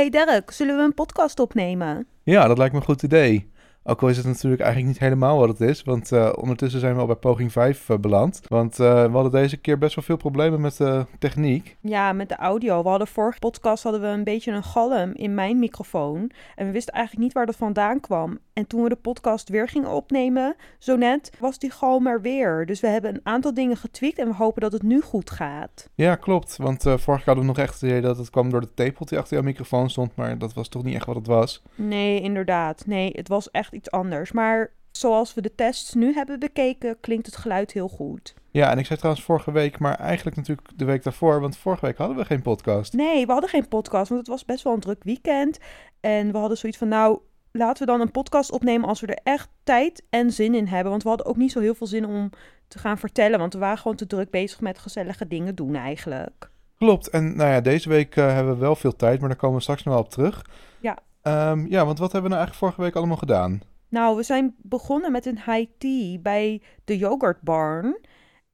Hey Derek, zullen we een podcast opnemen? Ja, dat lijkt me een goed idee. Ook al is het natuurlijk eigenlijk niet helemaal wat het is, want uh, ondertussen zijn we al bij poging 5 uh, beland. Want uh, we hadden deze keer best wel veel problemen met de techniek. Ja, met de audio. We hadden vorige podcast hadden we een beetje een galm in mijn microfoon. En we wisten eigenlijk niet waar dat vandaan kwam. En toen we de podcast weer gingen opnemen, zo net, was die galm er weer. Dus we hebben een aantal dingen getweakt en we hopen dat het nu goed gaat. Ja, klopt. Want vorige keer hadden we nog echt het idee dat het kwam door de tepel die achter jouw microfoon stond. Maar dat was toch niet echt wat het was. Nee, inderdaad. Nee, het was echt iets anders. Maar zoals we de tests nu hebben bekeken, klinkt het geluid heel goed. Ja, en ik zei trouwens vorige week, maar eigenlijk natuurlijk de week daarvoor, want vorige week hadden we geen podcast. Nee, we hadden geen podcast, want het was best wel een druk weekend. En we hadden zoiets van, nou, laten we dan een podcast opnemen als we er echt tijd en zin in hebben. Want we hadden ook niet zo heel veel zin om te gaan vertellen, want we waren gewoon te druk bezig met gezellige dingen doen eigenlijk. Klopt, en nou ja, deze week uh, hebben we wel veel tijd, maar daar komen we straks nog wel op terug. Ja. Um, ja, want wat hebben we nou eigenlijk vorige week allemaal gedaan? Nou, we zijn begonnen met een high tea bij de Yogurt Barn.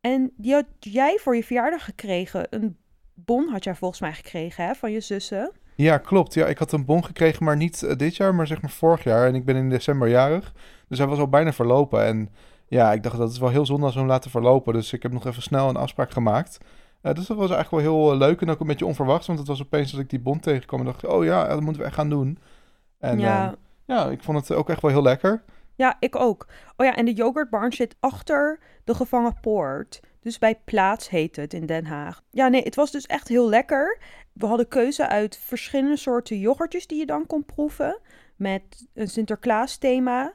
En die had jij voor je verjaardag gekregen. Een bon had jij volgens mij gekregen, hè, van je zussen. Ja, klopt. Ja, ik had een bon gekregen, maar niet uh, dit jaar, maar zeg maar vorig jaar. En ik ben in december jarig, dus hij was al bijna verlopen. En ja, ik dacht dat is wel heel zonde als we hem laten verlopen. Dus ik heb nog even snel een afspraak gemaakt. Uh, dus dat was eigenlijk wel heel uh, leuk en ook een beetje onverwachts. Want het was opeens dat ik die bon tegenkwam en dacht, oh ja, dat moeten we echt gaan doen. En ja. ja, ik vond het ook echt wel heel lekker. Ja, ik ook. Oh ja, en de yoghurtbarn zit achter de gevangen poort. Dus bij Plaats heet het in Den Haag. Ja, nee, het was dus echt heel lekker. We hadden keuze uit verschillende soorten yoghurtjes die je dan kon proeven. Met een Sinterklaas thema.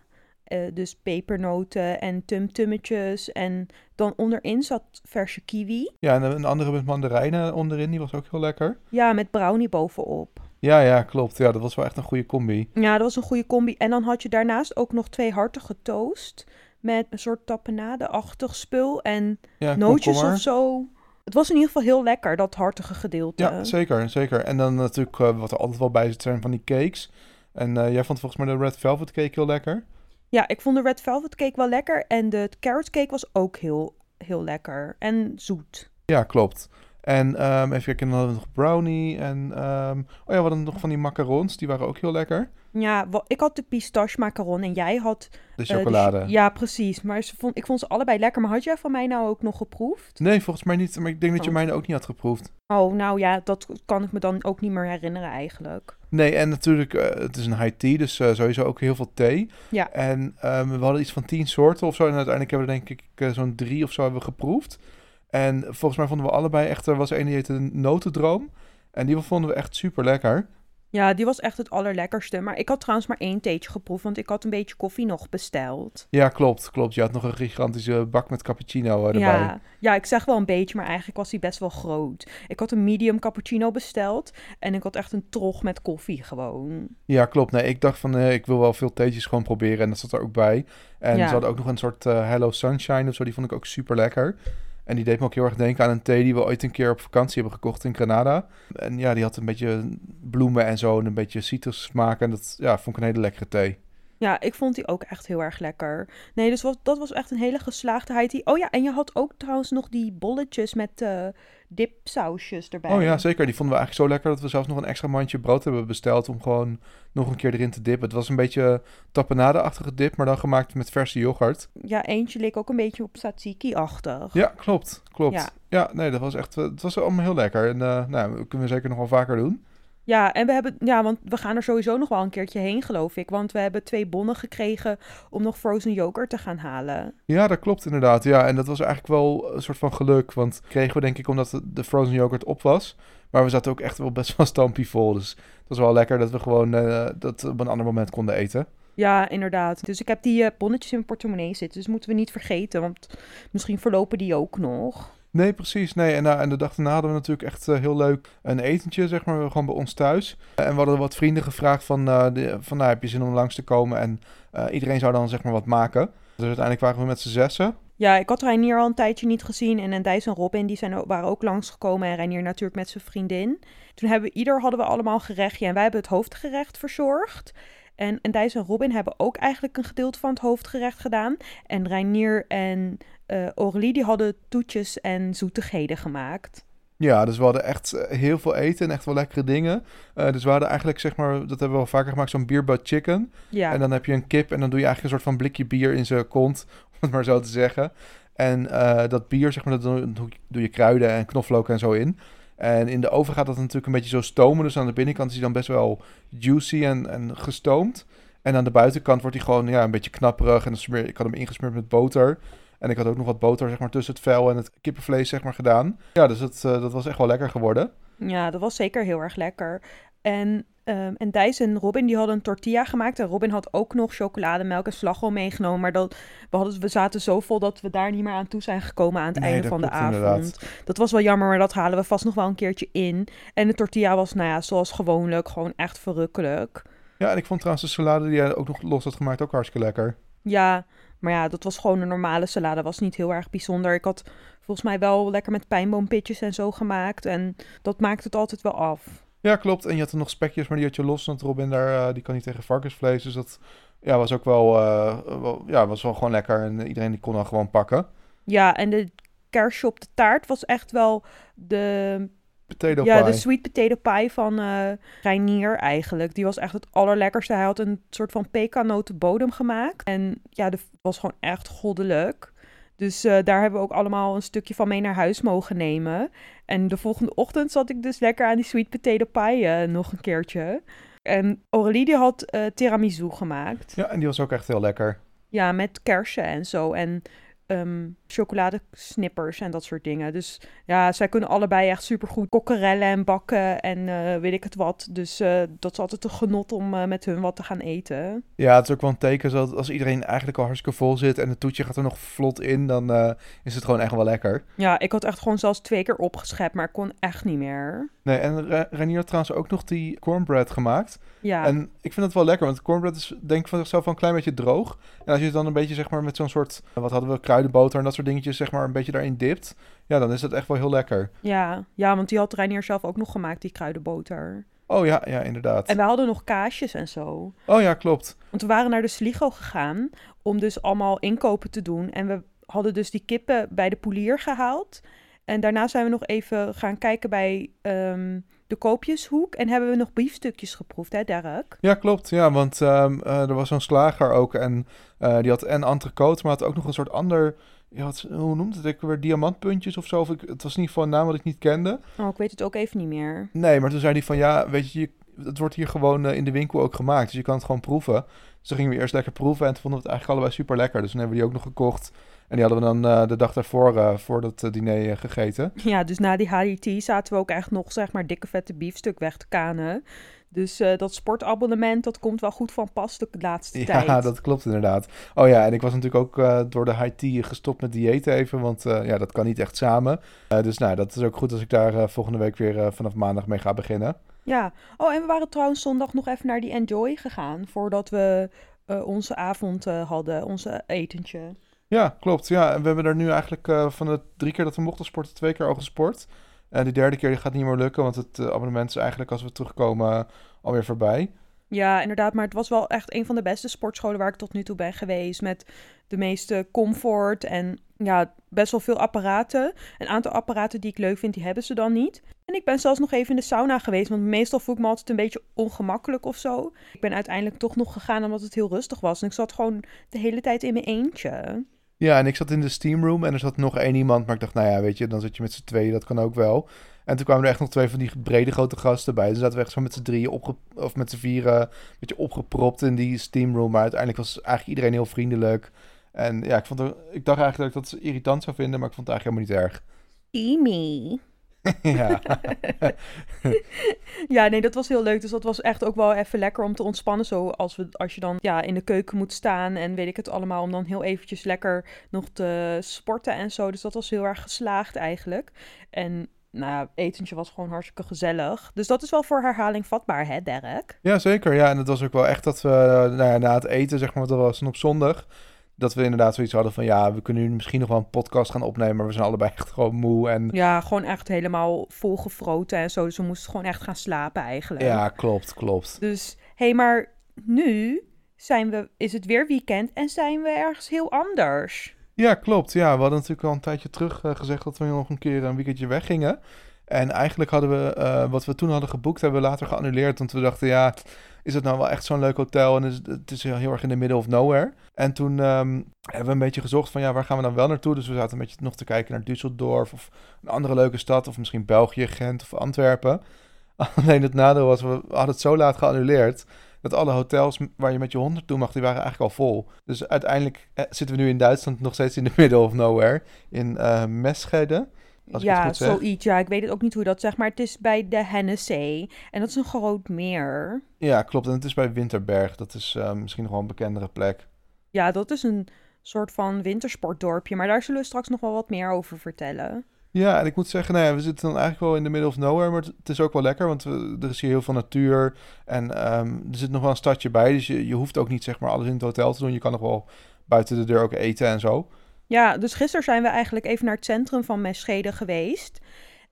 Uh, dus pepernoten en tumtummetjes. En dan onderin zat verse kiwi. Ja, en een andere met mandarijnen onderin, die was ook heel lekker. Ja, met brownie bovenop. Ja, ja, klopt. Ja, dat was wel echt een goede combi. Ja, dat was een goede combi. En dan had je daarnaast ook nog twee hartige toast. Met een soort tapenade-achtig spul en ja, nootjes komkommer. of zo. Het was in ieder geval heel lekker, dat hartige gedeelte. Ja, zeker, zeker. En dan natuurlijk, uh, wat er altijd wel bij zit, zijn van die cakes. En uh, jij vond volgens mij de Red Velvet Cake heel lekker. Ja, ik vond de Red Velvet Cake wel lekker. En de Carrot Cake was ook heel, heel lekker. En zoet. Ja, klopt. En um, even kijken, dan hadden we nog brownie. En um, oh ja, we hadden nog van die macarons. Die waren ook heel lekker. Ja, ik had de pistache macaron en jij had... De chocolade. Uh, de, ja, precies. Maar ze vond, ik vond ze allebei lekker. Maar had jij van mij nou ook nog geproefd? Nee, volgens mij niet. Maar ik denk dat je oh. mijne ook niet had geproefd. Oh, nou ja, dat kan ik me dan ook niet meer herinneren eigenlijk. Nee, en natuurlijk, uh, het is een high tea, dus uh, sowieso ook heel veel thee. Ja. En um, we hadden iets van tien soorten of zo. En uiteindelijk hebben we denk ik zo'n drie of zo hebben we geproefd. En volgens mij vonden we allebei echt, er was een die heette Notendroom. En die vonden we echt super lekker. Ja, die was echt het allerlekkerste. Maar ik had trouwens maar één theetje geproefd, want ik had een beetje koffie nog besteld. Ja, klopt, klopt. Je had nog een gigantische bak met cappuccino erbij. Ja, ja, ik zeg wel een beetje, maar eigenlijk was die best wel groot. Ik had een medium cappuccino besteld en ik had echt een trog met koffie gewoon. Ja, klopt. Nee, ik dacht van, uh, ik wil wel veel theetjes gewoon proberen en dat zat er ook bij. En Ja. ze hadden ook nog een soort uh, Hello Sunshine of zo, die vond ik ook super lekker. En die deed me ook heel erg denken aan een thee die we ooit een keer op vakantie hebben gekocht in Granada. En ja, die had een beetje bloemen en zo en een beetje citrus smaak. En dat ja, vond ik een hele lekkere thee. Ja, ik vond die ook echt heel erg lekker. Nee, dus wat, dat was echt een hele geslaagde high tea. Oh ja, en je had ook trouwens nog die bolletjes met uh, dipsausjes erbij. Oh ja, zeker. Die vonden we eigenlijk zo lekker dat we zelfs nog een extra mandje brood hebben besteld om gewoon nog een keer erin te dippen. Het was een beetje tapenade-achtige dip, maar dan gemaakt met verse yoghurt. Ja, eentje leek ook een beetje op tzatziki-achtig. Ja, klopt. Klopt. Ja. Ja. nee, dat was echt, het was allemaal heel lekker. En uh, nou, dat kunnen we zeker nog wel vaker doen. Ja, en we hebben, ja, want we gaan er sowieso nog wel een keertje heen, geloof ik. Want we hebben twee bonnen gekregen om nog frozen yoghurt te gaan halen. Ja, dat klopt inderdaad. Ja, en dat was eigenlijk wel een soort van geluk. Want kregen we denk ik omdat de frozen yoghurt op was. Maar we zaten ook echt wel best wel stampie vol. Dus het was wel lekker dat we gewoon uh, dat op een ander moment konden eten. Ja, inderdaad. Dus ik heb die uh, bonnetjes in mijn portemonnee zitten. Dus moeten we niet vergeten, want misschien verlopen die ook nog. Nee, precies. Nee, en, uh, en de dag daarna hadden we natuurlijk echt uh, heel leuk een etentje, zeg maar, gewoon bij ons thuis. En we hadden wat vrienden gevraagd van, de, van nou, heb je zin om langs te komen? En iedereen zou dan zeg maar wat maken. Dus uiteindelijk waren we met z'n zessen. Ja, ik had Reinier al een tijdje niet gezien. En, en Dijs en Robin, die zijn, waren ook langsgekomen. En Reinier natuurlijk met zijn vriendin. Toen hebben we, ieder hadden we allemaal gerechtje. En wij hebben het hoofdgerecht verzorgd. En, en Dijs en Robin hebben ook eigenlijk een gedeelte van het hoofdgerecht gedaan. En Reinier en uh, die hadden toetjes en zoetigheden gemaakt. Ja, dus we hadden echt eh, heel veel eten en echt wel lekkere dingen. Eh, dus we hadden eigenlijk, zeg maar, dat hebben we wel vaker gemaakt, zo'n beer butt chicken. Ja, En dan heb je een kip en dan doe je eigenlijk een soort van blikje bier in zijn kont, om het maar zo te zeggen. En dat bier, zeg maar, dat doe, je kruiden en knoflook en zo in. En in de oven gaat dat natuurlijk een beetje zo stomen. Dus aan de binnenkant is hij dan best wel juicy en, en gestoomd. En aan de buitenkant wordt hij gewoon ja, een beetje knapperig. En dan smeer, ik had hem ingesmeerd met boter. En ik had ook nog wat boter zeg maar, tussen het vel en het kippenvlees zeg maar, gedaan. Ja, dus dat, eh, dat was echt wel lekker geworden. ja, dat was zeker heel erg lekker. En, ehm en Thijs en Robin die hadden een tortilla gemaakt. En Robin had ook nog chocolademelk en slagroom meegenomen. Maar dat, we, hadden, we zaten zo vol dat we daar niet meer aan toe zijn gekomen aan het Nee, einde van de avond. inderdaad. Dat was wel jammer, maar dat halen we vast nog wel een keertje in. En de tortilla was, nou ja, zoals gewoonlijk, gewoon echt verrukkelijk. Ja, en ik vond trouwens de salade die jij ook nog los had gemaakt ook hartstikke lekker. Ja, maar ja, dat was gewoon een normale salade. Was niet heel erg bijzonder. Ik had volgens mij wel lekker met pijnboompitjes en zo gemaakt. En dat maakt het altijd wel af. Ja, klopt. En je had er nog spekjes, maar die had je los. Want Robin daar, eh, die kan niet tegen varkensvlees. Dus dat ja, was ook wel, eh, wel, ja, was wel gewoon lekker. En iedereen die kon dan gewoon pakken. Ja, en de kersje op de taart was echt wel de, Potato ja, pie. de sweet potato pie van eh Reinier eigenlijk. Die was echt het allerlekkerste. Hij had een soort van pekanoten bodem gemaakt. En ja, dat was gewoon echt goddelijk. Dus eh, daar hebben we ook allemaal een stukje van mee naar huis mogen nemen. En de volgende ochtend zat ik dus lekker aan die sweet potato pie eh, nog een keertje. En Aurélie die had eh, tiramisu gemaakt. Ja, en die was ook echt heel lekker. Ja, met kersen en zo. En ehm chocoladesnippers en dat soort dingen. Dus ja, zij kunnen allebei echt supergoed kokkerellen en bakken en eh, weet ik het wat. Dus eh, dat is altijd een genot om eh, met hun wat te gaan eten. Ja, het is ook wel een teken dat als iedereen eigenlijk al hartstikke vol zit en het toetje gaat er nog vlot in, dan is het gewoon echt wel lekker. Ja, ik had echt gewoon zelfs twee keer opgeschept, maar ik kon echt niet meer. Nee, en Re- Renier had trouwens ook nog die cornbread gemaakt. Ja, En ik vind het wel lekker, want cornbread is denk ik van zichzelf wel een klein beetje droog. En als je het dan een beetje zeg maar met zo'n soort, wat hadden we, kruidenboter en dat soort dingetjes zeg maar een beetje daarin dipt. Ja, dan is het echt wel heel lekker. ja, ja, want die had Reinier zelf ook nog gemaakt, die kruidenboter. Oh ja, ja, inderdaad. En we hadden nog kaasjes en zo. Oh ja, klopt. Want we waren naar de Sligo gegaan om dus allemaal inkopen te doen. En we hadden dus die kippen bij de poelier gehaald. En daarna zijn we nog even gaan kijken bij ehm, de koopjeshoek. En hebben we nog biefstukjes geproefd, hè Derek? Ja, klopt. Ja, want ehm, eh, er was zo'n slager ook en eh, die had en entrecote, maar had ook nog een soort ander, ja, wat, hoe noemt het? Ik weer diamantpuntjes of zo. Of ik, het was in ieder geval een naam wat ik niet kende. Oh, ik weet het ook even niet meer. Nee, maar toen zei hij van ja, weet je, je het wordt hier gewoon eh, in de winkel ook gemaakt, dus je kan het gewoon proeven. Dus toen gingen we eerst lekker proeven en toen vonden we het eigenlijk allebei super lekker. Dus toen hebben we die ook nog gekocht. En die hadden we dan eh, de dag daarvoor eh, voor dat eh, diner gegeten. Ja, dus na die HDT zaten we ook echt nog, zeg maar, dikke vette biefstuk weg te kanen. Dus dat sportabonnement, dat komt wel goed van pas de laatste tijd. Ja, dat klopt inderdaad. Oh ja, en ik was natuurlijk ook door de high tea gestopt met diëten even, want ja, dat kan niet echt samen. Dus nou, dat is ook goed als ik daar volgende week weer vanaf maandag mee ga beginnen. Ja. Oh, en we waren trouwens zondag nog even naar die Enjoy gegaan. Voordat we onze avond hadden, onze etentje. Ja, klopt. Ja, en we hebben er nu eigenlijk eh, van de drie keer dat we mochten sporten, twee keer al gesport. En die derde keer die gaat niet meer lukken, want het eh, abonnement is eigenlijk als we terugkomen eh, alweer voorbij. Ja, inderdaad. Maar het was wel echt een van de beste sportscholen waar ik tot nu toe ben geweest. Met de meeste comfort en ja, best wel veel apparaten. Een aantal apparaten die ik leuk vind, die hebben ze dan niet. En ik ben zelfs nog even in de sauna geweest, want meestal voel ik me altijd een beetje ongemakkelijk of zo. Ik ben uiteindelijk toch nog gegaan omdat het heel rustig was. En ik zat gewoon de hele tijd in mijn eentje. Ja, en ik zat in de steamroom en er zat nog één iemand, maar ik dacht, nou ja, weet je, dan zit je met z'n tweeën, dat kan ook wel. En toen kwamen er echt nog twee van die brede grote gasten bij. Dus zaten we echt zo met z'n drieën opge of met z'n vieren een beetje opgepropt in die steamroom. Maar uiteindelijk was eigenlijk iedereen heel vriendelijk. En ja, ik, vond er, ik dacht eigenlijk dat ik dat irritant zou vinden, maar ik vond het eigenlijk helemaal niet erg. Amy. ja. Ja, nee, dat was heel leuk. Dus dat was echt ook wel even lekker om te ontspannen. Zo als, we, als je dan ja, in de keuken moet staan en weet ik het allemaal. Om dan heel eventjes lekker nog te sporten en zo. Dus dat was heel erg geslaagd eigenlijk. En nou, etentje was gewoon hartstikke gezellig. Dus dat is wel voor herhaling vatbaar, hè, Derek? ja, zeker. Ja, en het was ook wel echt dat we eh, nou ja, na het eten, zeg maar, dat was op zondag. Dat we inderdaad zoiets hadden van, ja, we kunnen nu misschien nog wel een podcast gaan opnemen. Maar we zijn allebei echt gewoon moe. En Ja, gewoon echt helemaal volgefroten en zo. Dus we moesten gewoon echt gaan slapen eigenlijk. ja, klopt, klopt. Dus, hé, hey, maar nu zijn we, is het weer weekend en zijn we ergens heel anders. Ja, klopt. Ja, we hadden natuurlijk al een tijdje terug eh, gezegd dat we nog een keer een weekendje weggingen. En eigenlijk hadden we, eh, wat we toen hadden geboekt, hebben we later geannuleerd. Want we dachten, ja, is het nou wel echt zo'n leuk hotel? En is, het is heel erg in de middle of nowhere. En toen ehm, hebben we een beetje gezocht van, ja, waar gaan we dan wel naartoe? Dus we zaten een beetje nog te kijken naar Düsseldorf of een andere leuke stad. Of misschien België, Gent of Antwerpen. Alleen het nadeel was, we hadden het zo laat geannuleerd dat alle hotels waar je met je hond naartoe mag, die waren eigenlijk al vol. Dus uiteindelijk eh, zitten we nu in Duitsland nog steeds in de middle of nowhere. In uh, Meschede. Als ik het ja, goed zeg. zoiets. Ja, ik weet het ook niet hoe je dat zegt, maar het is bij de Hennessee. En dat is een groot meer. Ja, klopt. En het is bij Winterberg. Dat is uh, misschien nog wel een bekendere plek. Ja, dat is een soort van wintersportdorpje. Maar daar zullen we straks nog wel wat meer over vertellen. Ja, en ik moet zeggen, nou ja, we zitten dan eigenlijk wel in de middle of nowhere, maar het is ook wel lekker, want we, er is hier heel veel natuur en um, er zit nog wel een stadje bij, dus je, je hoeft ook niet zeg maar alles in het hotel te doen. Je kan nog wel buiten de deur ook eten en zo. Ja, dus gisteren zijn we eigenlijk even naar het centrum van Meschede geweest.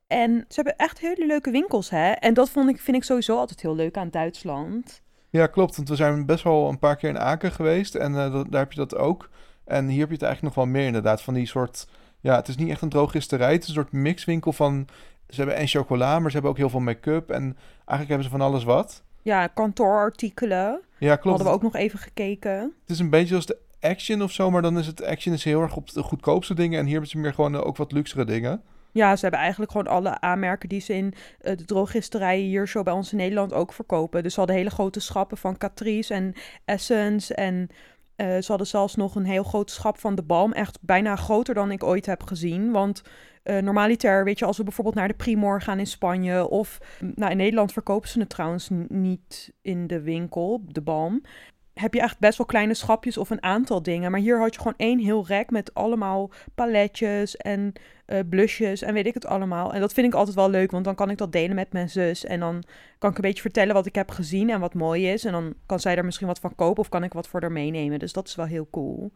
En ze hebben echt hele leuke winkels, hè? En dat vond ik, vind ik sowieso altijd heel leuk aan Duitsland. Ja, klopt. Want we zijn best wel een paar keer in Aken geweest en uh, daar heb je dat ook. En hier heb je het eigenlijk nog wel meer inderdaad, van die soort ja, het is niet echt een drogisterij. Het is een soort mixwinkel van... Ze hebben en chocola, maar ze hebben ook heel veel make-up. En eigenlijk hebben ze van alles wat. Ja, kantoorartikelen. Ja, klopt. Hadden we ook nog even gekeken. Het is een beetje als de Action of zo, maar dan is het Action is heel erg op de goedkoopste dingen. En hier hebben ze meer gewoon ook wat luxere dingen. Ja, ze hebben eigenlijk gewoon alle aanmerken die ze in uh, de drogisterijen hier zo bij ons in Nederland ook verkopen. Dus ze hadden hele grote schappen van Catrice en Essence en uh, ze hadden zelfs nog een heel groot schap van de Balm. Echt bijna groter dan ik ooit heb gezien. Want normaliter, weet je, als we bijvoorbeeld naar de Primor gaan in Spanje... of nou, in Nederland verkopen ze het trouwens niet in de winkel, de Balm heb je echt best wel kleine schapjes of een aantal dingen. Maar hier had je gewoon één heel rek met allemaal paletjes en uh, blusjes en weet ik het allemaal. En dat vind ik altijd wel leuk, want dan kan ik dat delen met mijn zus. En dan kan ik een beetje vertellen wat ik heb gezien en wat mooi is. En dan kan zij er misschien wat van kopen of kan ik wat voor haar meenemen. Dus dat is wel heel cool.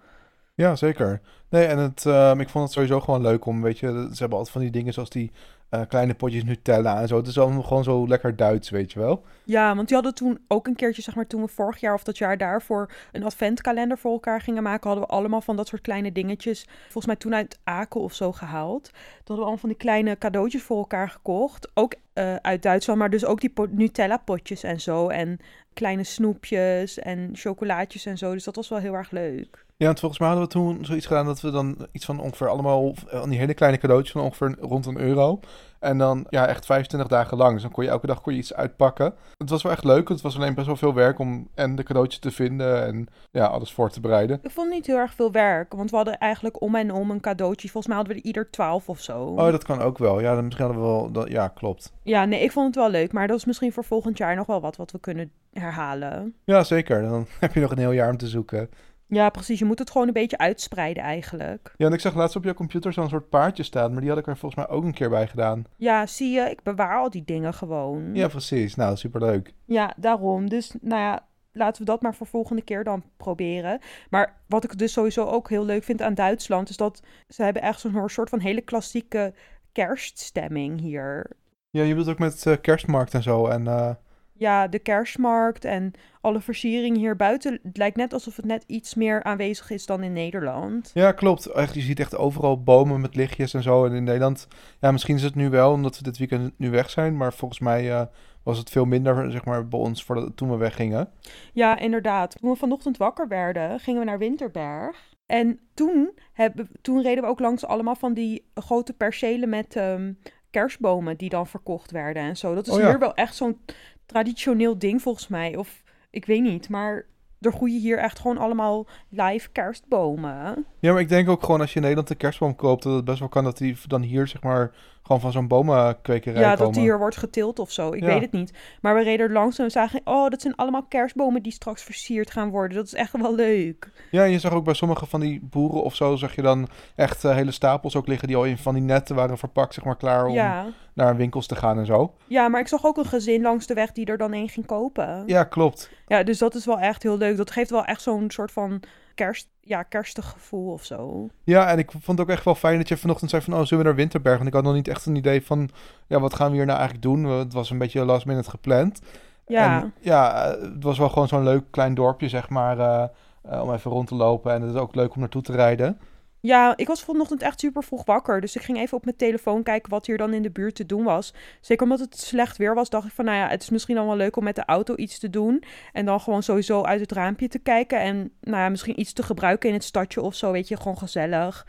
Ja, zeker. Nee, en het, uh, ik vond het sowieso gewoon leuk om, weet je, ze hebben altijd van die dingen zoals die uh, kleine potjes Nutella en zo. Het is allemaal gewoon zo lekker Duits, weet je wel. Ja, want die hadden toen ook een keertje, zeg maar, toen we vorig jaar of dat jaar daarvoor een adventkalender voor elkaar gingen maken, hadden we allemaal van dat soort kleine dingetjes, volgens mij toen uit Aken of zo gehaald. Toen hadden we allemaal van die kleine cadeautjes voor elkaar gekocht. Ook uh, uit Duitsland, maar dus ook die Nutella potjes en zo. En kleine snoepjes en chocolaatjes en zo. Dus dat was wel heel erg leuk. Ja, want volgens mij hadden we toen zoiets gedaan dat we dan iets van ongeveer allemaal die hele kleine cadeautjes van ongeveer rond een euro. En dan ja, echt 25 dagen lang. Dus dan kon je elke dag kon je iets uitpakken. Het was wel echt leuk. Het was alleen best wel veel werk om en de cadeautjes te vinden en ja, alles voor te bereiden. Ik vond niet heel erg veel werk. Want we hadden eigenlijk om en om een cadeautje. Volgens mij hadden we er ieder 12 of zo. Oh, dat kan ook wel. Ja, dan misschien hadden we wel. Dat, ja, klopt. Ja, nee, ik vond het wel leuk. Maar dat is misschien voor volgend jaar nog wel wat wat we kunnen herhalen. Ja, zeker. Dan heb je nog een heel jaar om te zoeken. Ja, precies. Je moet het gewoon een beetje uitspreiden eigenlijk. Ja, en ik zag laatst op jouw computer zo'n soort paardje staan, maar die had ik er volgens mij ook een keer bij gedaan. Ja, zie je, ik bewaar al die dingen gewoon. Ja, precies. Nou, superleuk. Ja, daarom. Dus, nou ja, laten we dat maar voor volgende keer dan proberen. Maar wat ik dus sowieso ook heel leuk vind aan Duitsland, is dat ze hebben echt zo'n soort van hele klassieke kerststemming hier. Ja, je bedoelt ook met uh, kerstmarkt en zo en... Uh ja, de kerstmarkt en alle versiering hier buiten. Het lijkt net alsof het net iets meer aanwezig is dan in Nederland. Ja, klopt. Echt, je ziet echt overal bomen met lichtjes en zo. En in Nederland, ja, misschien is het nu wel omdat we dit weekend nu weg zijn. Maar volgens mij uh, was het veel minder, zeg maar, bij ons voordat, toen we weggingen. Ja, inderdaad. Toen we vanochtend wakker werden, gingen we naar Winterberg. En toen, hebben, toen reden we ook langs allemaal van die grote percelen met um, kerstbomen die dan verkocht werden en zo. Dat is Oh ja. hier wel echt zo'n traditioneel ding volgens mij. Of ik weet niet, maar er groeien hier echt gewoon allemaal live kerstbomen. Ja, maar ik denk ook gewoon als je in Nederland een kerstboom koopt, dat het best wel kan dat die dan hier, zeg maar, gewoon van zo'n bomenkwekerij Ja, komen. dat die hier wordt geteeld of zo. Ik Ja. weet het niet. Maar we reden er langs en we zagen, oh, dat zijn allemaal kerstbomen die straks versierd gaan worden. Dat is echt wel leuk. Ja, en je zag ook bij sommige van die boeren of zo, zag je dan echt eh, hele stapels ook liggen die al in van die netten waren verpakt, zeg maar, klaar om Ja. naar winkels te gaan en zo. ja, maar ik zag ook een gezin langs de weg die er dan een ging kopen. Ja, klopt. Ja, dus dat is wel echt heel leuk. Dat geeft wel echt zo'n soort van kerst, ja, kerstig gevoel of zo. Ja, en ik vond het ook echt wel fijn dat je vanochtend zei van, oh, zullen we naar Winterberg? Want ik had nog niet echt een idee van, ja, wat gaan we hier nou eigenlijk doen? Het was een beetje last minute gepland. Ja, En, ja, het was wel gewoon zo'n leuk klein dorpje, zeg maar, eh, eh, om even rond te lopen. En het is ook leuk om naartoe te rijden. Ja, ik was vanochtend echt super vroeg wakker. Dus ik ging even op mijn telefoon kijken wat hier dan in de buurt te doen was. Zeker omdat het slecht weer was, dacht ik van, nou ja, het is misschien dan wel leuk om met de auto iets te doen. En dan gewoon sowieso uit het raampje te kijken. En nou ja, misschien iets te gebruiken in het stadje of zo, weet je, gewoon gezellig.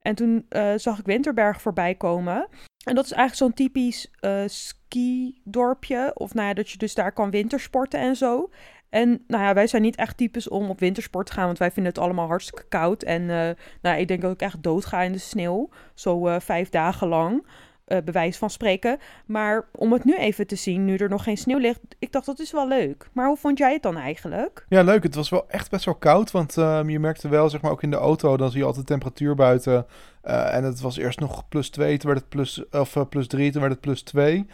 En toen uh, zag ik Winterberg voorbij komen. En dat is eigenlijk zo'n typisch uh, ski-dorpje. Of nou ja, dat je dus daar kan wintersporten en zo. En nou ja, wij zijn niet echt types om op wintersport te gaan, want wij vinden het allemaal hartstikke koud. En uh, nou, ik denk dat ik echt doodga in de sneeuw. Zo uh, vijf dagen lang. Uh, bewijs van spreken. Maar om het nu even te zien, nu er nog geen sneeuw ligt, ik dacht dat is wel leuk. Maar hoe vond jij het dan eigenlijk? Ja, leuk. Het was wel echt best wel koud, want uh, je merkte wel, zeg maar, ook in de auto, dan zie je altijd de temperatuur buiten. Uh, en het was eerst nog plus 2, toen werd het plus, of, plus 3, toen werd het plus 2.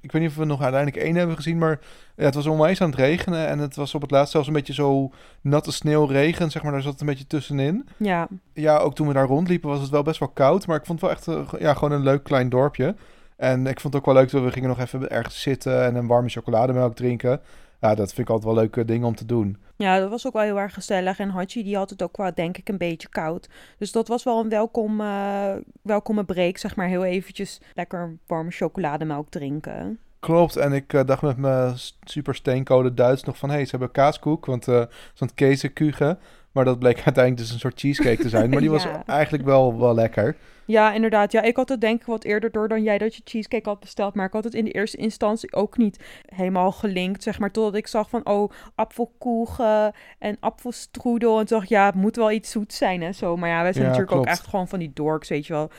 Ik weet niet of we nog uiteindelijk één hebben gezien, maar ja, het was onwijs aan het regenen. En het was op het laatst zelfs een beetje zo natte sneeuwregen, zeg maar, daar zat het een beetje tussenin. Ja. Ja, ook toen we daar rondliepen was het wel best wel koud, maar ik vond het wel echt ja, gewoon een leuk klein dorpje. En ik vond het ook wel leuk dat we gingen nog even ergens zitten en een warme chocolademelk drinken. Ja, dat vind ik altijd wel leuke dingen om te doen. Ja, dat was ook wel heel erg gezellig. En Hachi die had het ook wel, denk ik, een beetje koud. Dus dat was wel een welkom, uh, welkome break, zeg maar. Heel eventjes lekker warme chocolademelk drinken. Klopt, en ik uh, dacht met mijn super steencode Duits nog van... hé, hey, ze hebben kaaskoek, want uh, zo'n kezenkuchen. Maar dat bleek uiteindelijk dus een soort cheesecake te zijn. Maar die was eigenlijk wel, wel lekker. Ja, inderdaad. Ja, ik had het denk ik wat eerder door dan jij dat je cheesecake had besteld. Maar ik had het in de eerste instantie ook niet helemaal gelinkt, zeg maar. Totdat ik zag van, oh, apfelkoegen en apfelstrudel. En toen dacht ja, het moet wel iets zoets zijn en zo. Maar ja, wij zijn Ja, natuurlijk ook echt gewoon van die dorks, weet je wel.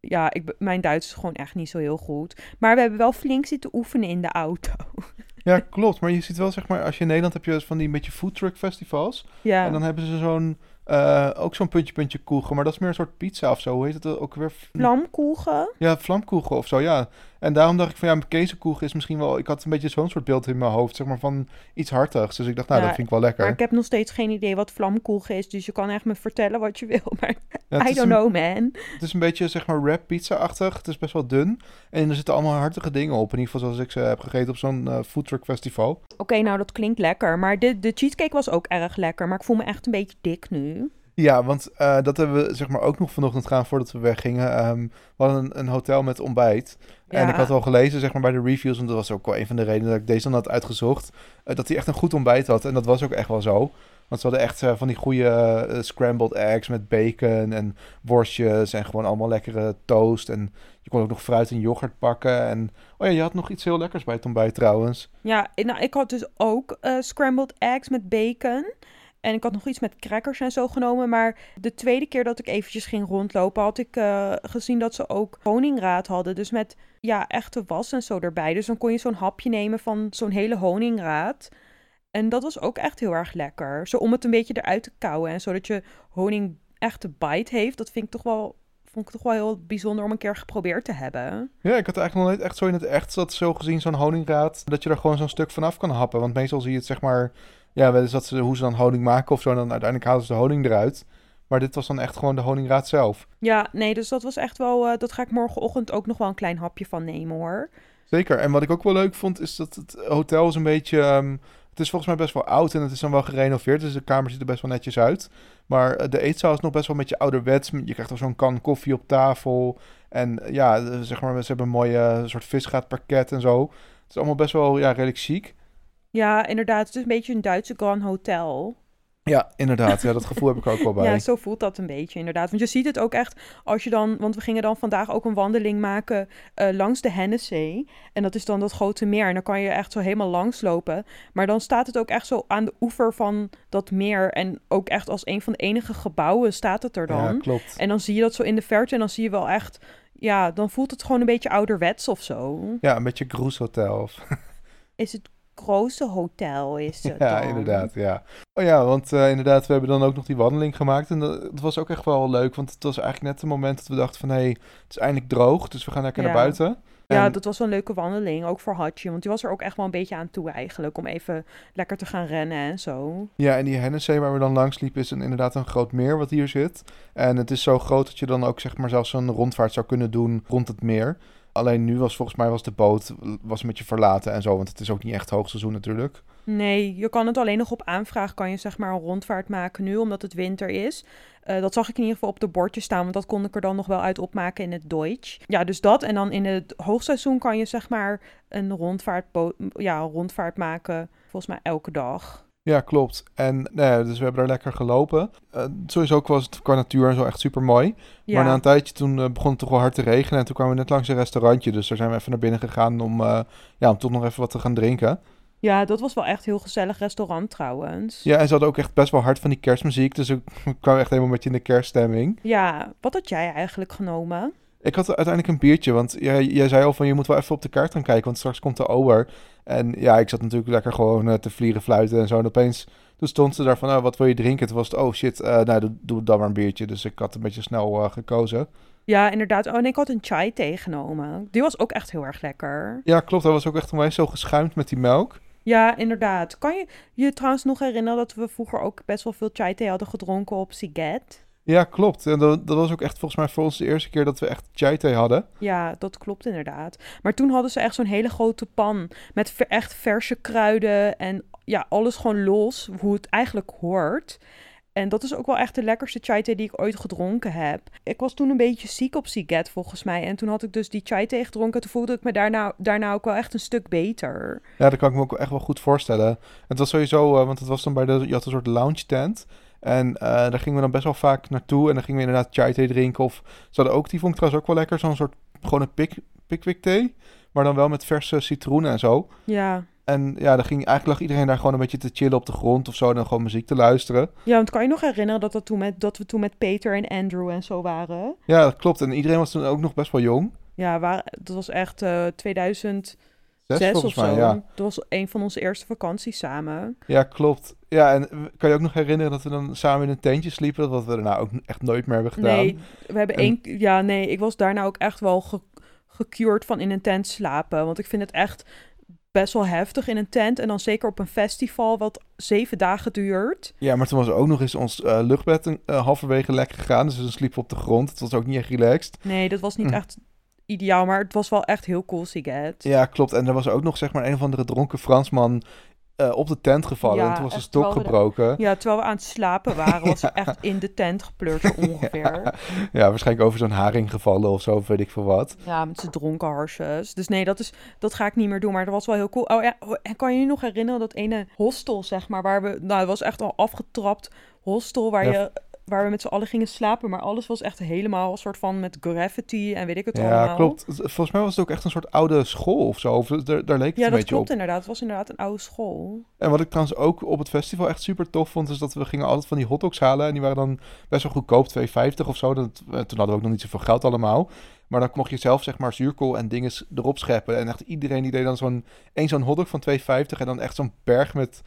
Ja, ik, mijn Duits is gewoon echt niet zo heel goed. Maar we hebben wel flink zitten oefenen in de auto. Ja, klopt. Maar je ziet wel, zeg maar, als je in Nederland heb je van die beetje foodtruck festivals. Ja, En dan hebben ze zo'n, eh, ook zo'n puntje puntje koegen. Maar dat is meer een soort pizza of zo. Hoe heet het ook weer? vlamkoegen. Ja, vlamkoegen of zo, ja. En daarom dacht ik van, ja, kezenkoegen is misschien wel... Ik had een beetje zo'n soort beeld in mijn hoofd, zeg maar, van iets hartigs. Dus ik dacht, nou, Ja, dat vind ik wel lekker. Maar ik heb nog steeds geen idee wat vlamkoegen is. Dus je kan echt me vertellen wat je wil. Maar Ja, I don't een- know, man. Het is een beetje, zeg maar, wrap pizza-achtig. Het is best wel dun. En er zitten allemaal hartige dingen op. In ieder geval zoals ik ze heb gegeten op zo'n eh foodtruck festival. Oké, nou dat klinkt lekker. Maar de, de cheesecake was ook erg lekker. Maar ik voel me echt een beetje dik nu. Ja, want eh, dat hebben we zeg maar ook nog vanochtend gedaan voordat we weggingen. Ehm, we hadden een, een hotel met ontbijt. En ik had al gelezen zeg maar bij de reviews, en dat was ook wel een van de redenen dat ik deze dan had uitgezocht, eh, dat hij echt een goed ontbijt had. En dat was ook echt wel zo. Want ze hadden echt eh, van die goede scrambled eggs met bacon en worstjes en gewoon allemaal lekkere toast. En je kon ook nog fruit en yoghurt pakken. En oh ja, je had nog iets heel lekkers bij het ontbijt trouwens. Ja, ik- nou, ik had dus ook scrambled eggs met bacon. En ik had nog iets met crackers en zo genomen. Maar de tweede keer dat ik eventjes ging rondlopen, had ik eh, gezien dat ze ook honingraad hadden. Dus met ja, echte was en zo erbij. Dus dan kon je zo'n hapje nemen van zo'n hele honingraad. En dat was ook echt heel erg lekker. Zo om het een beetje eruit te kauwen. En zodat je honing echt de bite heeft. Dat vind ik toch wel, vond ik toch wel heel bijzonder om een keer geprobeerd te hebben. Ja, ik had eigenlijk nog nooit echt zo in het echt dat zo gezien zo'n honingraad, dat je er gewoon zo'n stuk vanaf kan happen. Want meestal zie je het zeg maar, ja, wel eens dat ze, hoe ze dan honing maken of zo, en dan uiteindelijk halen ze de honing eruit. Maar dit was dan echt gewoon de honingraad zelf. Ja, nee, dus dat was echt wel. eh, dat ga ik morgenochtend ook nog wel een klein hapje van nemen hoor. Zeker. En wat ik ook wel leuk vond, is dat het hotel is een beetje... ehm, het is volgens mij best wel oud en het is dan wel gerenoveerd. Dus de kamer ziet er best wel netjes uit. Maar eh, de eetzaal is nog best wel een beetje ouderwets. Je krijgt al zo'n kan koffie op tafel. En ja, eh, zeg maar, ze hebben een mooie soort visgaatparket en zo. Het is allemaal best wel ja, redelijk chic. Ja, inderdaad. Het is een beetje een Duitse Grand Hotel. Ja, inderdaad. Ja, dat gevoel heb ik ook wel bij. Ja, zo voelt dat een beetje inderdaad. Want je ziet het ook echt als je dan... Want we gingen dan vandaag ook een wandeling maken eh, langs de Hennessee. En dat is dan dat grote meer. En dan kan je echt zo helemaal langs lopen. Maar dan staat het ook echt zo aan de oever van dat meer. En ook echt als een van de enige gebouwen staat het er dan. Ja, klopt. En dan zie je dat zo in de verte en dan zie je wel echt... Ja, dan voelt het gewoon een beetje ouderwets of zo. Ja, een beetje Groes Hotel. Is het grootste hotel, is het Ja, dan? inderdaad, ja. Oh ja, want eh, inderdaad, we hebben dan ook nog die wandeling gemaakt. En dat, dat was ook echt wel leuk, want het was eigenlijk net het moment dat we dachten van... hé, hey, het is eindelijk droog, dus we gaan lekker Ja. naar buiten. Ja, dat was wel een leuke wandeling, ook voor Hatje. Want die was er ook echt wel een beetje aan toe eigenlijk, om even lekker te gaan rennen en zo. Ja, en die Hennessee waar we dan langs liepen is een, inderdaad een groot meer wat hier zit. En het is zo groot dat je dan ook zeg maar zelfs een rondvaart zou kunnen doen rond het meer. Alleen nu was volgens mij was de boot was een beetje verlaten en zo, want het is ook niet echt hoogseizoen natuurlijk. Nee, je kan het alleen nog op aanvraag, kan je zeg maar een rondvaart maken nu, omdat het winter is. Eh, dat zag ik in ieder geval op de bordjes staan, want dat kon ik er dan nog wel uit opmaken in het Deutsch. Ja, dus dat. En dan in het hoogseizoen kan je zeg maar een rondvaart, ja, rondvaart maken, volgens mij elke dag. Ja, klopt. En nee, dus we hebben daar lekker gelopen. Uh, sowieso was het qua natuur en zo echt super mooi. Ja. Maar na een tijdje toen uh, begon het toch wel hard te regenen. En toen kwamen we net langs een restaurantje. Dus daar zijn we even naar binnen gegaan om, uh, ja, om toch nog even wat te gaan drinken. Ja, dat was wel echt een heel gezellig restaurant trouwens. Ja, en ze hadden ook echt best wel hard van die kerstmuziek. Dus ik kwam echt helemaal met je in de kerststemming. Ja, wat had jij eigenlijk genomen? Ik had uiteindelijk een biertje, want jij, jij zei al van je moet wel even op de kaart gaan kijken, want straks komt de ober. En ja, ik zat natuurlijk lekker gewoon uh, te vliegen, fluiten en zo. En opeens, toen stond ze daar van, oh, wat wil je drinken? Toen was het, oh shit, uh, nou, doe, doe dan maar een biertje. Dus ik had een beetje snel uh, gekozen. Ja, inderdaad. Oh, en ik had een chai tegengenomen. Die was ook echt heel erg lekker. Ja, klopt. Dat was ook echt mij zo geschuimd met die melk. Ja, inderdaad. Kan je je trouwens nog herinneren dat we vroeger ook best wel veel chai thee hadden gedronken op Siget? Ja, klopt. En dat, dat, was ook echt volgens mij voor ons de eerste keer dat we echt chai thee hadden. Ja, dat klopt inderdaad. Maar toen hadden ze echt zo'n hele grote pan met echt verse kruiden en ja, alles gewoon los, hoe het eigenlijk hoort. En dat is ook wel echt de lekkerste chai thee die ik ooit gedronken heb. Ik was toen een beetje ziek op Siget volgens mij. En toen had ik dus die chai thee gedronken. Toen voelde ik me daarna, daarna ook wel echt een stuk beter. Ja, dat kan ik me ook echt wel goed voorstellen. Het was sowieso, uh, want het was dan bij de, je had een soort lounge tent. En uh, daar gingen we dan best wel vaak naartoe. En dan gingen we inderdaad chai thee drinken. Of ze hadden ook, die vond ik trouwens ook wel lekker. Zo'n soort, gewoon een pik, pickwick thee. Maar dan wel met verse citroenen en zo. Ja. En ja, dan ging eigenlijk lag iedereen daar gewoon een beetje te chillen op de grond of zo. En dan gewoon muziek te luisteren. Ja, want kan je nog herinneren dat, dat, toen met, dat we toen met Peter en Andrew en zo waren? Ja, dat klopt. En iedereen was toen ook nog best wel jong. Ja, waar, dat was echt uh, 2000 zes of zo. Ja. Dat was een van onze eerste vakanties samen. Ja, klopt. Ja, en kan je ook nog herinneren dat we dan samen in een tentje sliepen? Dat we daarna ook echt nooit meer hebben gedaan. Nee, we hebben één... Ja, nee, ik was daarna ook echt wel ge gecured van in een tent slapen. Want ik vind het echt best wel heftig in een tent. En dan zeker op een festival wat zeven dagen duurt. Ja, maar toen was ook nog eens ons uh, luchtbed uh, halverwege lekker gegaan. Dus we sliepen op de grond. Het was ook niet echt relaxed. Nee, dat was niet hm. echt ideaal, maar het was wel echt heel cool, Siget. Ja, klopt. En er was ook nog zeg maar een of andere dronken Fransman uh, op de tent gevallen. Ja, en toen was de stok gebroken. ja, terwijl we aan het slapen waren, was hij echt in de tent gepleurd ongeveer. ja, ja, waarschijnlijk over zo'n haring gevallen of zo, weet ik veel wat. Ja, met zijn dronken harsjes. Dus nee, dat, is, dat ga ik niet meer doen, maar dat was wel heel cool. Oh ja, en kan je je nog herinneren dat ene hostel, zeg maar, waar we... Nou, het was echt al afgetrapt hostel waar je waar we met z'n allen gingen slapen. Maar alles was echt helemaal een soort van met gravity en weet ik het ja, allemaal. Ja, klopt. Volgens mij was het ook echt een soort oude school of zo. Of, daar, daar leek het ja, een beetje op. Ja, dat klopt inderdaad. Het was inderdaad een oude school. En wat ik trouwens ook op het festival echt super tof vond... is dat we gingen altijd van die hotdogs halen. En die waren dan best wel goedkoop, 2,50 of zo. Dat, toen hadden we ook nog niet zoveel geld allemaal. Maar dan mocht je zelf zeg maar zuurkool en dingen erop scheppen. En echt iedereen die deed dan zo'n... één zo'n hotdog van 2,50 en dan echt zo'n berg met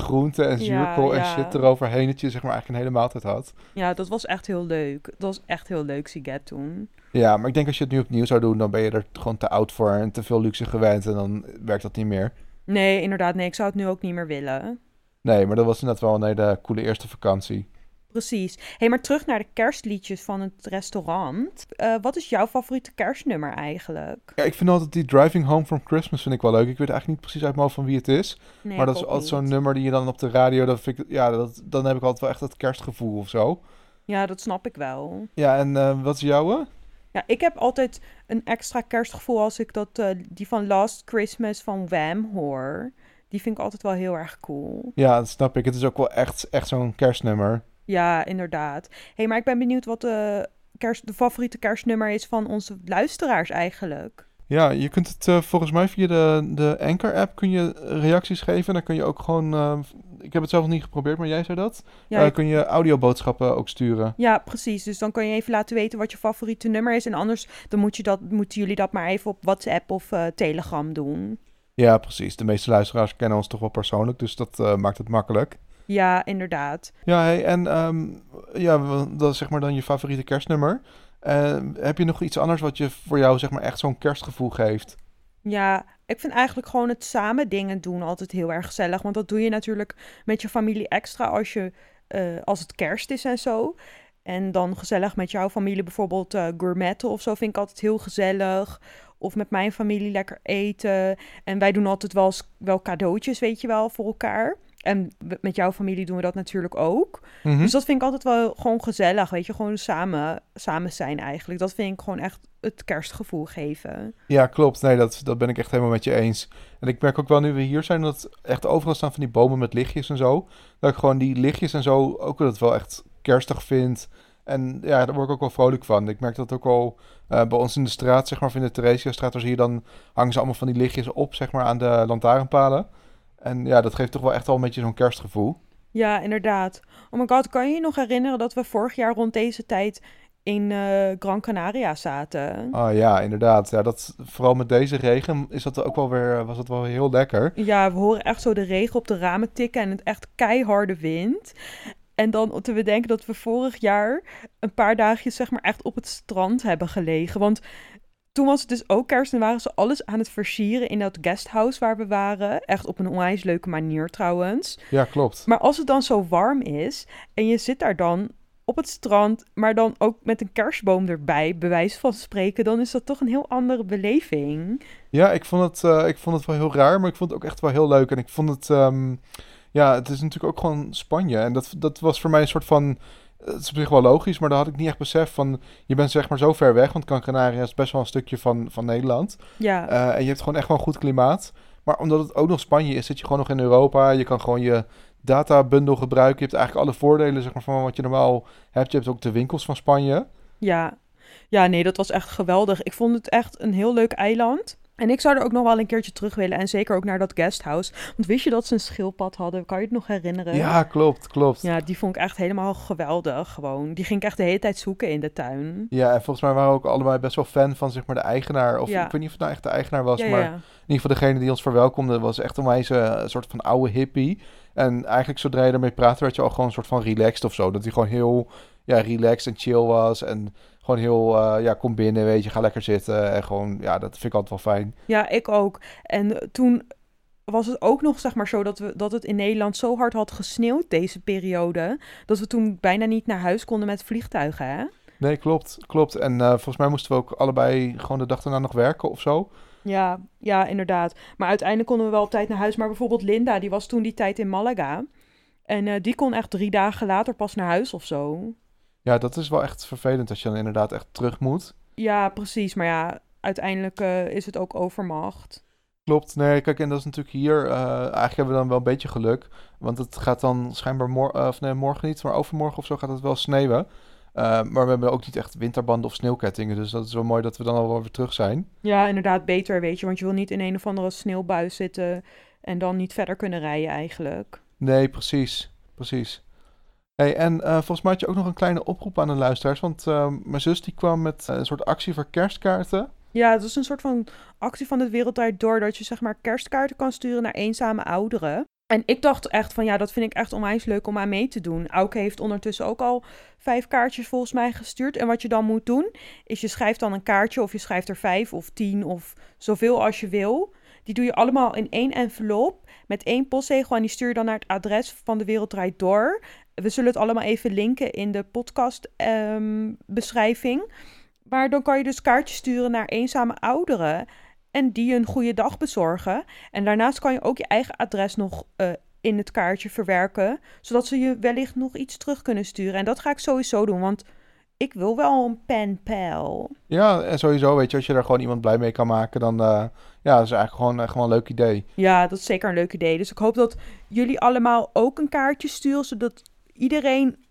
groente en zuurkool en shit eroverheen. Dat je zeg maar eigenlijk een hele maaltijd had. Ja, dat was echt heel leuk. Dat was echt heel leuk, Siget toen. Ja, maar ik denk als je het nu opnieuw zou doen, dan ben je er gewoon te oud voor en te veel luxe gewend. En dan werkt dat niet meer. Nee, inderdaad. Nee, ik zou het nu ook niet meer willen. Nee, maar dat was net wel een hele coole eerste vakantie. Precies. hey, maar terug naar de kerstliedjes van het restaurant. Uh, wat is jouw favoriete kerstnummer eigenlijk? Ja, ik vind altijd die Driving Home from Christmas vind ik wel leuk. Ik weet eigenlijk niet precies uit mijn van wie het is. Nee, maar dat is altijd zo'n nummer die je dan op de radio... Dat vind ik, ja, dat, dan heb ik altijd wel echt dat kerstgevoel of zo. Ja, dat snap ik wel. Ja, en uh, wat is jouwe? Ja, ik heb altijd een extra kerstgevoel als ik dat, uh, die van Last Christmas van Wham hoor. Die vind ik altijd wel heel erg cool. Ja, dat snap ik. Het is ook wel echt, echt zo'n kerstnummer. Ja, inderdaad. hey, maar ik ben benieuwd wat de, kerst, de favoriete kerstnummer is van onze luisteraars eigenlijk. Ja, je kunt het uh, volgens mij via de, de Anchor-app kun je reacties geven. Dan kun je ook gewoon... Uh, ik heb het zelf nog niet geprobeerd, maar jij zei dat. Ja, uh, kun je audioboodschappen ook sturen. Ja, precies. Dus dan kan je even laten weten wat je favoriete nummer is. En anders dan moet je dat, moeten jullie dat maar even op WhatsApp of Telegram doen. Ja, precies. De meeste luisteraars kennen ons toch wel persoonlijk, dus dat maakt het makkelijk. Ja, inderdaad. Ja, hey, en um, ja, dat is zeg maar dan je favoriete kerstnummer. Uh, heb je nog iets anders wat je voor jou zeg maar echt zo'n kerstgevoel geeft? Ja, ik vind eigenlijk gewoon het samen dingen doen altijd heel erg gezellig. Want dat doe je natuurlijk met je familie extra als, je, uh, als het kerst is en zo. En dan gezellig met jouw familie bijvoorbeeld uh, gourmetten of zo vind ik altijd heel gezellig. of met mijn familie lekker eten. En wij doen altijd wel, wel cadeautjes, weet je wel, voor elkaar. En met jouw familie doen we dat natuurlijk ook. Mhm. Dus dat vind ik altijd wel gewoon gezellig, weet je. Gewoon samen, samen zijn eigenlijk. Dat vind ik gewoon echt het kerstgevoel geven. Ja, klopt. Nee, dat, dat ben ik echt helemaal met je eens. En ik merk ook wel nu we hier zijn dat echt overal staan van die bomen met lichtjes en zo. Dat ik gewoon die lichtjes en zo ook dat wel echt kerstig vind. En ja, daar word ik ook wel vrolijk van. Ik merk dat ook al eh, bij ons in de straat, zeg maar, of in de Theresiastraat, zie je dan hangen ze allemaal van die lichtjes op, zeg maar, aan de lantaarnpalen. En ja, dat geeft toch wel echt wel een beetje zo'n kerstgevoel. Ja, inderdaad. Oh my god, kan je je nog herinneren dat we vorig jaar rond deze tijd in eh, Gran Canaria zaten? Ah ja, inderdaad. Ja, dat, vooral met deze regen is dat ook wel weer, was dat wel heel lekker. Ja, we horen echt zo de regen op de ramen tikken en het echt keiharde wind. En dan te bedenken dat we vorig jaar een paar dagjes zeg maar echt op het strand hebben gelegen. Want toen was het dus ook kerst en waren ze alles aan het versieren in dat guesthouse waar we waren. Echt op een onwijs leuke manier trouwens. Ja, klopt. Maar als het dan zo warm is en je zit daar dan op het strand, maar dan ook met een kerstboom erbij, bij wijze van spreken, dan is dat toch een heel andere beleving. Ja, ik vond het, eh, ik vond het wel heel raar, maar ik vond het ook echt wel heel leuk. En ik vond het, ehm, ja, het is natuurlijk ook gewoon Spanje. En dat, dat was voor mij een soort van, het is op zich wel logisch, maar daar had ik niet echt besef van, je bent zeg maar zo ver weg, want Gran Canaria is best wel een stukje van, van Nederland. Ja, Eh, en je hebt gewoon echt wel een goed klimaat. Maar omdat het ook nog Spanje is, zit je gewoon nog in Europa. Je kan gewoon je databundel gebruiken. Je hebt eigenlijk alle voordelen zeg maar, van wat je normaal hebt. Je hebt ook de winkels van Spanje. ja. Ja, nee, dat was echt geweldig. Ik vond het echt een heel leuk eiland. En ik zou er ook nog wel een keertje terug willen. En zeker ook naar dat guesthouse. Want wist je dat ze een schildpad hadden? Kan je het nog herinneren? Ja, klopt, klopt. Ja, die vond ik echt helemaal geweldig. Gewoon. Die ging ik echt de hele tijd zoeken in de tuin. Ja, en volgens mij waren we ook allebei best wel fan van zeg maar de eigenaar. Of Ja. ik weet niet of het nou echt de eigenaar was, ja, maar ja. in ieder geval degene die ons verwelkomde was echt een wijze een soort van oude hippie. En eigenlijk zodra je ermee praatte werd je al gewoon een soort van relaxed of zo. Dat hij gewoon heel ja, relaxed en chill was en gewoon heel, eh, ja, kom binnen, weet je, ga lekker zitten. En gewoon, ja, dat vind ik altijd wel fijn. Ja, ik ook. En toen was het ook nog zeg maar zo dat, we, dat het in Nederland zo hard had gesneeuwd deze periode. Dat we toen bijna niet naar huis konden met vliegtuigen, hè? Nee, klopt, klopt. En eh, volgens mij moesten we ook allebei gewoon de dag daarna nog werken of zo. Ja, ja, inderdaad. Maar uiteindelijk konden we wel op tijd naar huis. Maar bijvoorbeeld Linda, die was toen die tijd in Malaga. En eh, die kon echt drie dagen later pas naar huis of zo. Ja, dat is wel echt vervelend als je dan inderdaad echt terug moet. Ja, precies. Maar ja, uiteindelijk eh, is het ook overmacht. Klopt, nee, kijk, en dat is natuurlijk hier, eh, eigenlijk hebben we dan wel een beetje geluk, want het gaat dan schijnbaar morgen, of nee, morgen niet, maar overmorgen of zo gaat het wel sneeuwen. Eh, maar we hebben ook niet echt winterbanden of sneeuwkettingen, dus dat is wel mooi dat we dan al weer terug zijn. Ja, inderdaad, beter, weet je. Want je wil niet in een of andere sneeuwbui zitten en dan niet verder kunnen rijden eigenlijk. Nee, precies, precies. Hey, en eh, volgens mij had je ook nog een kleine oproep aan de luisteraars, want eh, mijn zus die kwam met eh, een soort actie voor kerstkaarten. Ja, het is een soort van actie van het Wereldwijd Door dat je zeg maar kerstkaarten kan sturen naar eenzame ouderen. En ik dacht echt van ja, dat vind ik echt onwijs leuk om aan mee te doen. Auke heeft ondertussen ook al vijf kaartjes volgens mij gestuurd. En wat je dan moet doen, is je schrijft dan een kaartje of je schrijft er vijf of tien of zoveel als je wil. Die doe je allemaal in één envelop met één postzegel en die stuur je dan naar het adres van de Wereld Draait Door. We zullen het allemaal even linken in de podcast ehm, beschrijving. Maar dan kan je dus kaartjes sturen naar eenzame ouderen en die een goede dag bezorgen. En daarnaast kan je ook je eigen adres nog eh, in het kaartje verwerken, zodat ze je wellicht nog iets terug kunnen sturen. En dat ga ik sowieso doen, want ik wil wel een penpal. Ja, en sowieso, weet je, als je daar gewoon iemand blij mee kan maken, dan eh, ja, dat is eigenlijk gewoon, eh, gewoon een leuk idee. Ja, dat is zeker een leuk idee. Dus ik hoop dat jullie allemaal ook een kaartje sturen, zodat iedereen,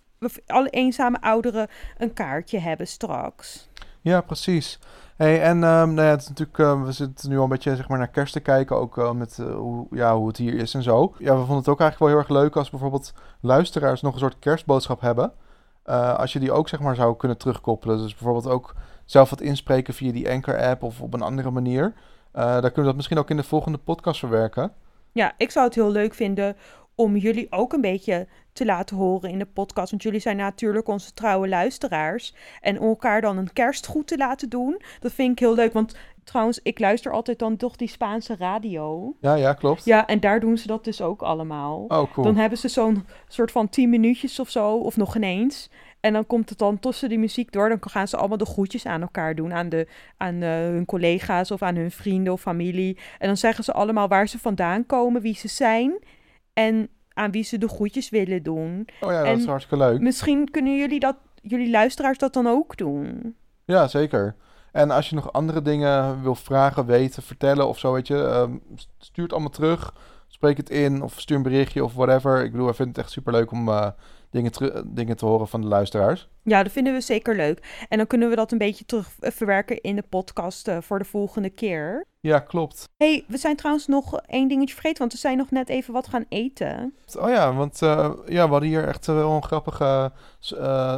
alle eenzame ouderen, een kaartje hebben straks. Ja, precies. Hey, en ehm, nou ja, het is natuurlijk, eh, we zitten nu al een beetje zeg maar, naar kerst te kijken, ook eh, met eh, hoe, ja, hoe het hier is en zo. Ja, we vonden het ook eigenlijk wel heel erg leuk als bijvoorbeeld luisteraars nog een soort kerstboodschap hebben. Eh, als je die ook zeg maar zou kunnen terugkoppelen. Dus bijvoorbeeld ook zelf wat inspreken via die Anchor-app of op een andere manier. Dan kunnen we dat misschien ook in de volgende podcast verwerken. Ja, ik zou het heel leuk vinden om jullie ook een beetje te laten horen in de podcast. Want jullie zijn natuurlijk onze trouwe luisteraars. En om elkaar dan een kerstgoed te laten doen, dat vind ik heel leuk. Want trouwens, ik luister altijd dan toch die Spaanse radio. Ja, ja, klopt. Ja, en daar doen ze dat dus ook allemaal. Oh, cool. Dan hebben ze zo'n soort van 10 minuutjes of zo, of nog ineens. En dan komt het dan tussen die muziek door. Dan gaan ze allemaal de groetjes aan elkaar doen. Aan, de, aan eh, hun collega's of aan hun vrienden of familie. En dan zeggen ze allemaal waar ze vandaan komen, wie ze zijn. En aan wie ze de groetjes willen doen. Oh ja, dat is hartstikke leuk. Misschien kunnen jullie dat, jullie luisteraars dat dan ook doen. Ja, zeker. En als je nog andere dingen wil vragen, weten, vertellen of zo, weet je, ehm, stuur het allemaal terug. Spreek het in of stuur een berichtje of whatever. Ik bedoel, ik vind het echt superleuk om eh, dingen, dingen te horen van de luisteraars. Ja, dat vinden we zeker leuk. En dan kunnen we dat een beetje terug eh, verwerken in de podcast eh, voor de volgende keer. Ja, klopt. hey, we zijn trouwens nog één dingetje vergeten, want we zijn nog net even wat gaan eten. Oh ja, want eh, ja, we hadden hier echt wel een grappige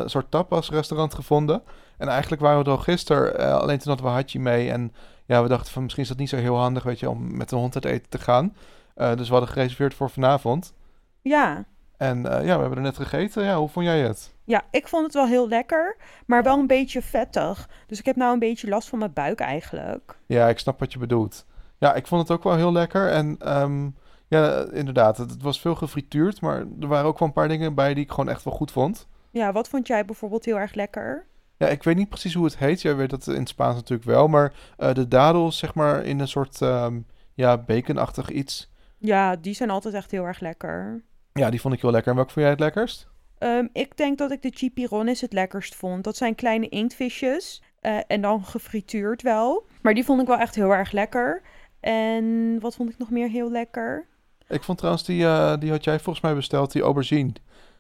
soort tapas-restaurant gevonden. En eigenlijk waren we er al gisteren, alleen toen hadden we Hachi mee. En ja, we dachten van misschien is dat niet zo heel handig, weet je, om met de hond uit eten te gaan. Dus we hadden gereserveerd voor vanavond. Ja. En eh, ja, we hebben er net gegeten. Ja, hoe vond jij het? Ja, ik vond het wel heel lekker, maar wel een beetje vettig. Dus ik heb nou een beetje last van mijn buik eigenlijk. Ja, ik snap wat je bedoelt. Ja, ik vond het ook wel heel lekker. En ehm, ja, inderdaad, het, het was veel gefrituurd. Maar er waren ook wel een paar dingen bij die ik gewoon echt wel goed vond. Ja, wat vond jij bijvoorbeeld heel erg lekker? Ja, ik weet niet precies hoe het heet. Jij weet dat in het Spaans natuurlijk wel. Maar eh, de dadels, zeg maar, in een soort ehm, ja, baconachtig iets. Ja, die zijn altijd echt heel erg lekker. Ja, die vond ik heel lekker. En welke vond jij het lekkerst? Ehm, ik denk dat ik de chipirones het lekkerst vond. Dat zijn kleine inktvisjes eh, en dan gefrituurd wel. Maar die vond ik wel echt heel erg lekker. En wat vond ik nog meer heel lekker? Ik vond trouwens, die, eh, die had jij volgens mij besteld, die aubergine.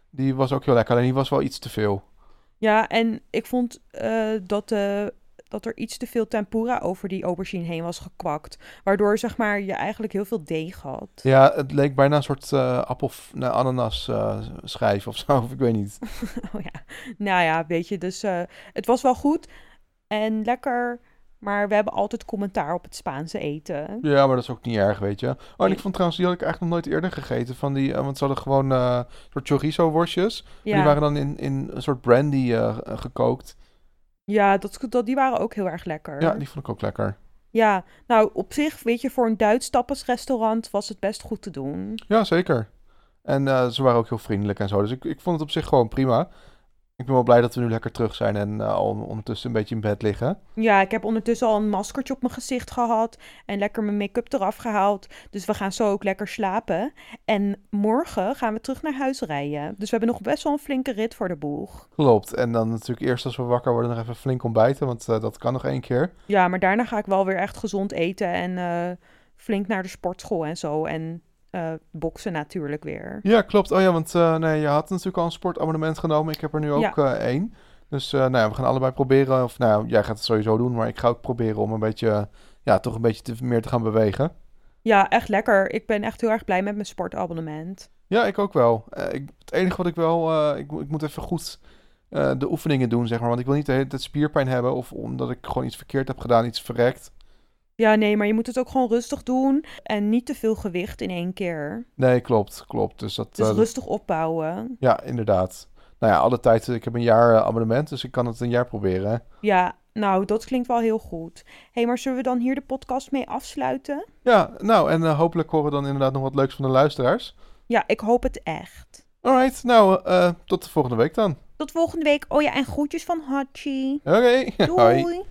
Die was ook heel lekker. Alleen die was wel iets te veel. Ja, en ik vond eh, dat, eh, dat er iets te veel tempura over die aubergine heen was gekwakt. Waardoor zeg maar, je eigenlijk heel veel deeg had. Ja, het leek bijna een soort eh appel, nee, ananas eh, schijf of zo. Of ik weet niet. Oh ja, nou ja, weet je, dus eh, het was wel goed en lekker. Maar we hebben altijd commentaar op het Spaanse eten. Ja, maar dat is ook niet erg, weet je. Oh, en Nee. ik vond trouwens, die had ik eigenlijk nog nooit eerder gegeten. Van die, want ze hadden gewoon eh soort chorizo worstjes. Maar Ja, Die waren dan in, in een soort brandy gekookt. Ja dat, dat, die waren ook heel erg lekker. Ja, die vond ik ook lekker. Ja, nou op zich, weet je, voor een Duits tapasrestaurant was het best goed te doen. Ja, zeker. En eh, ze waren ook heel vriendelijk en zo. Dus ik, ik vond het op zich gewoon prima. Ik ben wel blij dat we nu lekker terug zijn en eh, al ondertussen een beetje in bed liggen. Ja, ik heb ondertussen al een maskertje op mijn gezicht gehad en lekker mijn make-up eraf gehaald. Dus we gaan zo ook lekker slapen. En morgen gaan we terug naar huis rijden. Dus we hebben nog best wel een flinke rit voor de boeg. Klopt. En dan natuurlijk eerst als we wakker worden nog even flink ontbijten, want eh, dat kan nog één keer. Ja, maar daarna ga ik wel weer echt gezond eten en eh, flink naar de sportschool en zo. En eh, boksen natuurlijk weer. Ja, klopt. Oh ja, want eh, nee, je had natuurlijk al een sportabonnement genomen. Ik heb er nu ook Ja. eh, één. Dus nou ja, we gaan allebei proberen, of nou, jij gaat het sowieso doen, maar ik ga ook proberen om een beetje, ja, toch een beetje te, meer te gaan bewegen. Ja, echt lekker. Ik ben echt heel erg blij met mijn sportabonnement. Ja, ik ook wel. Ik, het enige wat ik wel, ik, moet- ik moet even goed de oefeningen doen, zeg maar. Want ik wil niet de hele tijd spierpijn hebben of omdat ik gewoon iets verkeerd heb gedaan, iets verrekt. Ja, nee, maar je moet het ook gewoon rustig doen en niet te veel gewicht in één keer. Nee, klopt, klopt. Dus dat, Dus eh, rustig opbouwen. ja, inderdaad. Nou ja, alle tijd, ik heb een jaar eh, abonnement, dus ik kan het een jaar proberen. Ja, nou, dat klinkt wel heel goed. Hé, hey, maar zullen we dan hier de podcast mee afsluiten? Ja, nou, en eh, hopelijk horen we dan inderdaad nog wat leuks van de luisteraars. Ja, ik hoop het echt. Alright, nou, tot de volgende week dan. Tot volgende week. Oh ja, en groetjes van Hachi. Oké, hoi. Doei.